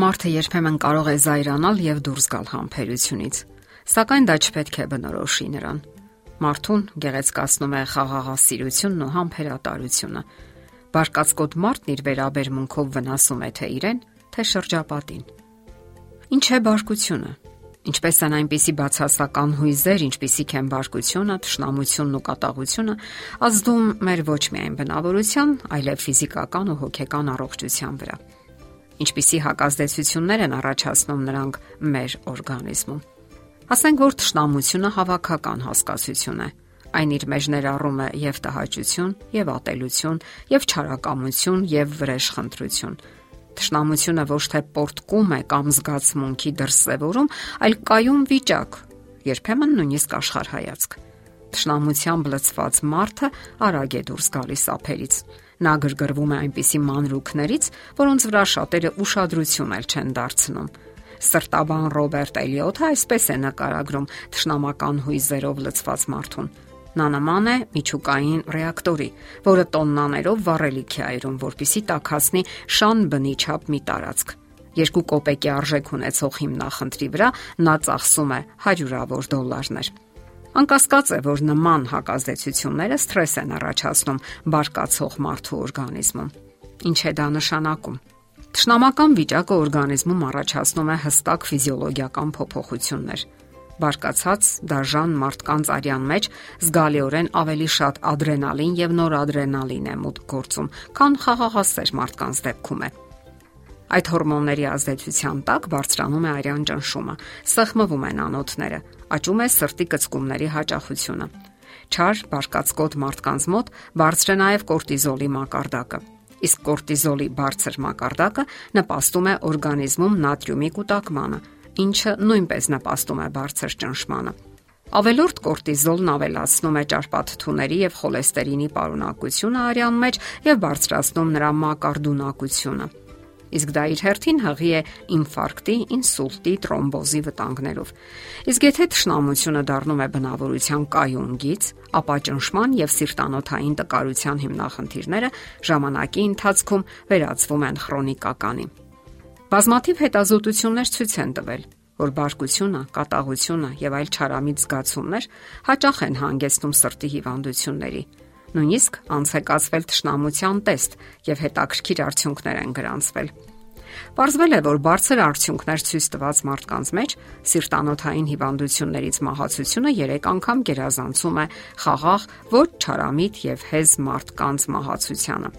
Մարդը երբեմն կարող է զայրանալ եւ դուրս գալ համբերությունից, սակայն դա չպետք է բնորոշի նրան։ Մարդուն գեղեցկացնում է խաղաղասիրությունն ու համբերատարությունը։ Բարկացկոտ մարդն իր վերաբերմունքով վնասում է թե իրեն, թե շրջապատին։ Ինչ է բարկությունը։ Ինչպես են այնպիսի բացասական հույզեր, ինչպիսիք են բարկությունը, թշնամությունն ու կատաղությունը, ազդում մեր ոչ միայն բնավորության, այլև ֆիզիկական ու հոգեկան առողջության վրա ինչպիսի հակազդեցություններ են առաջացնում նրանք մեր օրգանիզմում։ Ասենք որ թշնամությունը հավաքական հասկացություն է։ Այն իր մեջ ներառում է եւ տհաճություն, եւ ատելություն, եւ չարակամություն, եւ վրեժխնդրություն։ Թշնամությունը ոչ թե պորտկում է կամ զգացմունքի դրսևորում, այլ կայուն վիճակ, երբեմն նույնիսկ աշխարհայացք։ Թշնամությամբ լցված մարդը արագ է դուրս գալիս ափերից Նա գրգռվում է այնպիսի մանրուքներից, որոնց վրա շատերը ուշադրություն էլ չեն դարձնում։ Սրտաբան Ռոբերտ Էլիոթը այսպես է նկարագրում թշնամական հույզերով լցված մարդուն։ Նա նման է միջուկային ռեակտորի, որը տոննաներով վառելիք է այրում, որpիսի տակածնի շան բնի չափ մի տարածք։ Երկու կոպեկի արժեք ունեցող հիմնախնդրի վրա նա ծախսում է հարյուրավոր դոլարներ։ Անկասկած է, որ նման հակազդեցությունները սթրես են առաջացնում բարկացող մարդու օրգանիզմում։ Ինչ է դա նշանակում։ Տշնամական վիճակը օրգանիզմում առաջացնում է հստակ ֆիզիոլոգիական փոփոխություններ։ Բարկացած դաժան մարդկանց արյան մեջ զգալիորեն ավելի շատ ադրենալին եւ նորադրենալին է մուտք գործում, քան խաղաղասեր մարդկանց դեպքում է։ Այդ հորմոնների ազդեցության տակ բարձրանում է արյան ճնշումը, սեղմվում են անոթները, աճում է սրտի կծկումների հաճախությունը։ Չար բարկացկոտ մարդկանց մոտ բարձր է նաև կորտիզոլի մակարդակը։ Իսկ կորտիզոլի բարձր մակարդակը նպաստում է օրգանիզմում նատրիումի կուտակմանը, ինչը նույնպես նպաստում է բարձր ճնշմանը։ Ավելորդ կորտիզոլն ավելացնում է ճարպաթթուների եւ խոլեստերինի պարունակությունը արյան մեջ եւ բարձրացնում նրա մակարդունակությունը իսկ դա իր հերթին հղի է ինֆարկտի, ինսուլտի, տրոմբոզի վտանգներով։ Իսկ եթե թշնամությունը դառնում է բնավորության կայուն գիծ, ապա ճնշման եւ սիրտանոթային տկարության հիմնախնդիրները ժամանակի ընթացքում վերածվում են քրոնիկականի։ Բազմաթիվ հետազոտություններ ցույց են տվել, որ բարկությունը, կատաղությունը եւ այլ չարամիտ զգացումներ հաճախ են հանգեցնում սրտի հիվանդությունների Նույնիսկ անց է կացվել ճշնամության տեստ եւ հետաքրքիր արդյունքներ են գրանցվել։ Պարզվել է, որ բարձր արդյունքներ ցույց տված մարդկանց մեջ սիրտանոթային հիվանդություններից մահացությունը 3 անգամ գերազանցում է խաղաղ, ոչ չարամիտ եւ հեզ մարդկանց մահացությանը։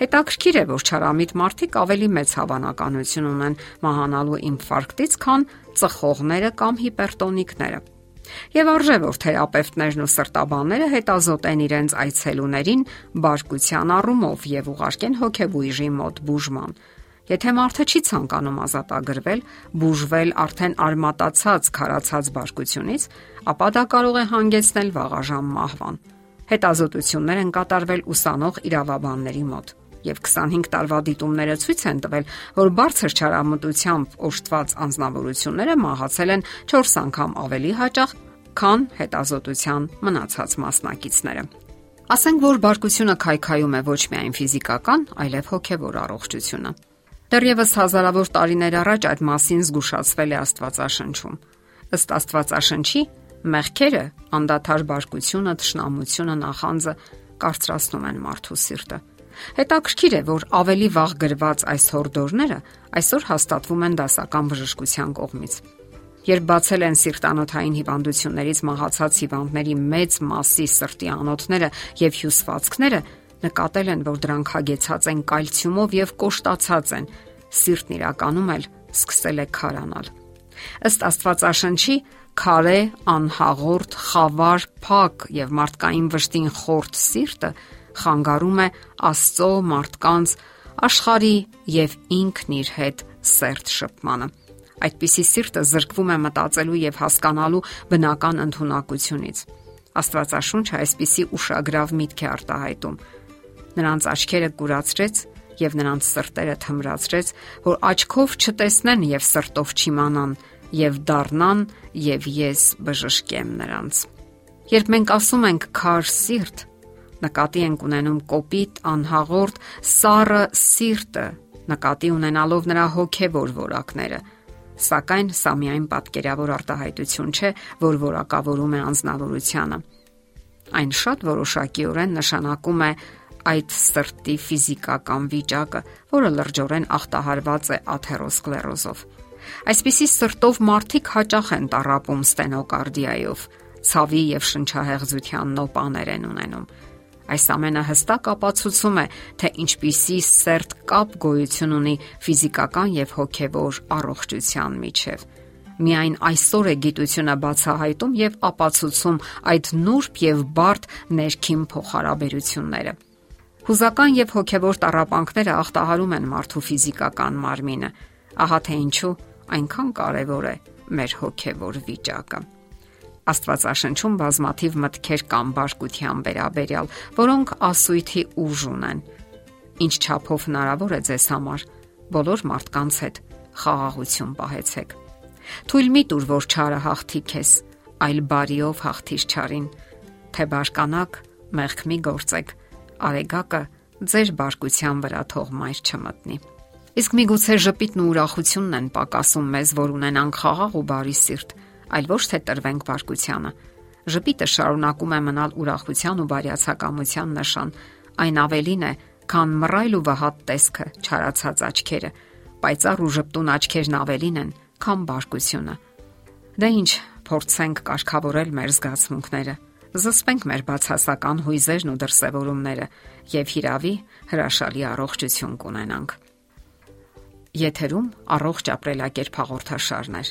Հետաքրքիր է, որ չարամիտ մարդիկ ավելի մեծ հավանականություն ունեն մահանալու ինֆարկտից, քան ծխողները կամ հիպերտոնիկները։ Եվ արժե որ թերապևտներն ու սրտաբանները հետազոտեն իրենց այցելուներին բարկության առումով եւ ուղարկեն հոգեբույժի մոտ բուժման։ Եթե մարդը չի ցանկանում ազատագրվել, բուժվել արդեն արմատացած քարացած բարկությունից, ապա դա կարող է հանգեցնել վաղաժամ մահվան։ Հետազոտություններ են կատարվել ուսանող իրավաբանների մոտ եւ 25 տարվա դիտումները ցույց են տվել, որ բարձր չարամտությամբ օժտված անznավորությունները մահացել են 4 անգամ ավելի հաճախ, քան հետազոտության մնացած մասնակիցները։ Ասենք որ բարկությունը քայքայում է ոչ միայն ֆիզիկական, այլև հոգեվոր առողջությունը։ Դեռևս հազարավոր տարիներ առաջ այդ մասին զգուշացվել է Աստվածաշնչում։ Ըստ Աստվածաշնչի, մեղքերը, անդադար բարկությունը, թշնամությունը, նախանձը կարծրացնում են մարդու սիրտը։ Հետաքրքիր է, որ ավելի վաղ գրված այս հորդորները այսօր հաստատվում են դասական բժշկության կողմից։ Երբ բացել են սիրտանոթային հիվանդություններից մահացած հիվանդների մեծ մասի սրտի անոթները եւ հյուսվածքները, նկատել են, որ դրանք հագեցած են կալցիումով եւ կոշտացած են։ Սիրտն իրականում էլ սկսել է քարանալ։ Ըստ Աստվածաշնչի, քարե, անհաղորդ, խավար, փակ եւ մարդկային վշտին խորտ սիրտը խանգարում է Աստծո մարդկանց աշխարի եւ ինքն իր հետ սերտ շփմանը։ Այդպիսի սիրտը զրկվում է մտածելու եւ հասկանալու բնական ընտունակությունից։ Աստվածաշունչը այսպիսի ուշագրավ միտք է արտահայտում։ Նրանց աչքերը կուրացրեց եւ նրանց սրտերը թմրացրեց, որ աչքով չտեսնեն եւ սրտով չիմանան եւ դառնան եւ ես բժշկեմ նրանց։ Երբ մենք ասում ենք քար սիրտ, նկատի ենք ունենում կոպիտ, անհաղորդ, սառը սիրտը, նկատի ունենալով նրա հոգեվոր որակները։ Սակայն սա միայն պատկերավոր արտահայտություն չէ, որ որակավորում է անznավորությունը։ Այն շատ որոշակիորեն նշանակում է այդ սրտի ֆիզիկական վիճակը, որը լրջորեն ախտահարված է աթերոսկլերոզով։ Այսպիսի սրտով մարդիկ հաճախ են տարապում ստենոկարդիայով, ցավի եւ շնչահեղձության նոպաներ են ունենում։ Այս ամենը հստակ ապացուցում է, թե ինչպիսի սերտ կապ գոյություն ունի ֆիզիկական եւ հոգեվոր առողջության միջև։ Միայն այսօր է գիտությունը բացահայտում եւ ապացուցում այդ նուրբ եւ բարդ ներքին փոխհարաբերությունները։ Հուզական եւ հոգեվոր տարապանքները ախտահարում են մարդու ֆիզիկական մարմինը։ Ահա թե ինչու այնքան կարևոր է մեր հոգեվոր վիճակը։ Աստվածաշնչում բազմաթիվ մտքեր կան բարկության վերաբերյալ, որոնք ասույթի ուժ ունեն։ Ինչ չափով հնարավոր է ձեզ համար բոլոր մարդկանց հետ խաղաղություն պահեցեք։ Թույլ մի տուր, որ չարը հաղթի քեզ, այլ բարիով հաղթիր չարին, թե բարկանաք, մեղք մի գործեք, արեգակը ձեր բարկության վրա թող մայր չմտնի։ Իսկ միգուցե ժպիտն ու ուրախությունն են պակասում մեզ, որ ունենանք խաղաղ ու բարի սիրտ, այլ ոչ թե տրվենք բարկությանը։ Ժպիտը շարունակում է մնալ ուրախության ու բարյացակամության նշան։ Այն ավելին է, քան մռայլ ու վհատ տեսքը, չարացած աչքերը։ Պայծառ ու ժպտուն աչքերն ավելին են, քան բարկությունը։ Դե ինչ, փորձենք կարգավորել մեր զգացմունքները զսպենք մեր բացասական հույզերն ու դրսևորումները եւ հիրավի հրաշալի առողջություն կունենանք։ Եթերում առողջ ապրելակերպ հաղորդաշարներ։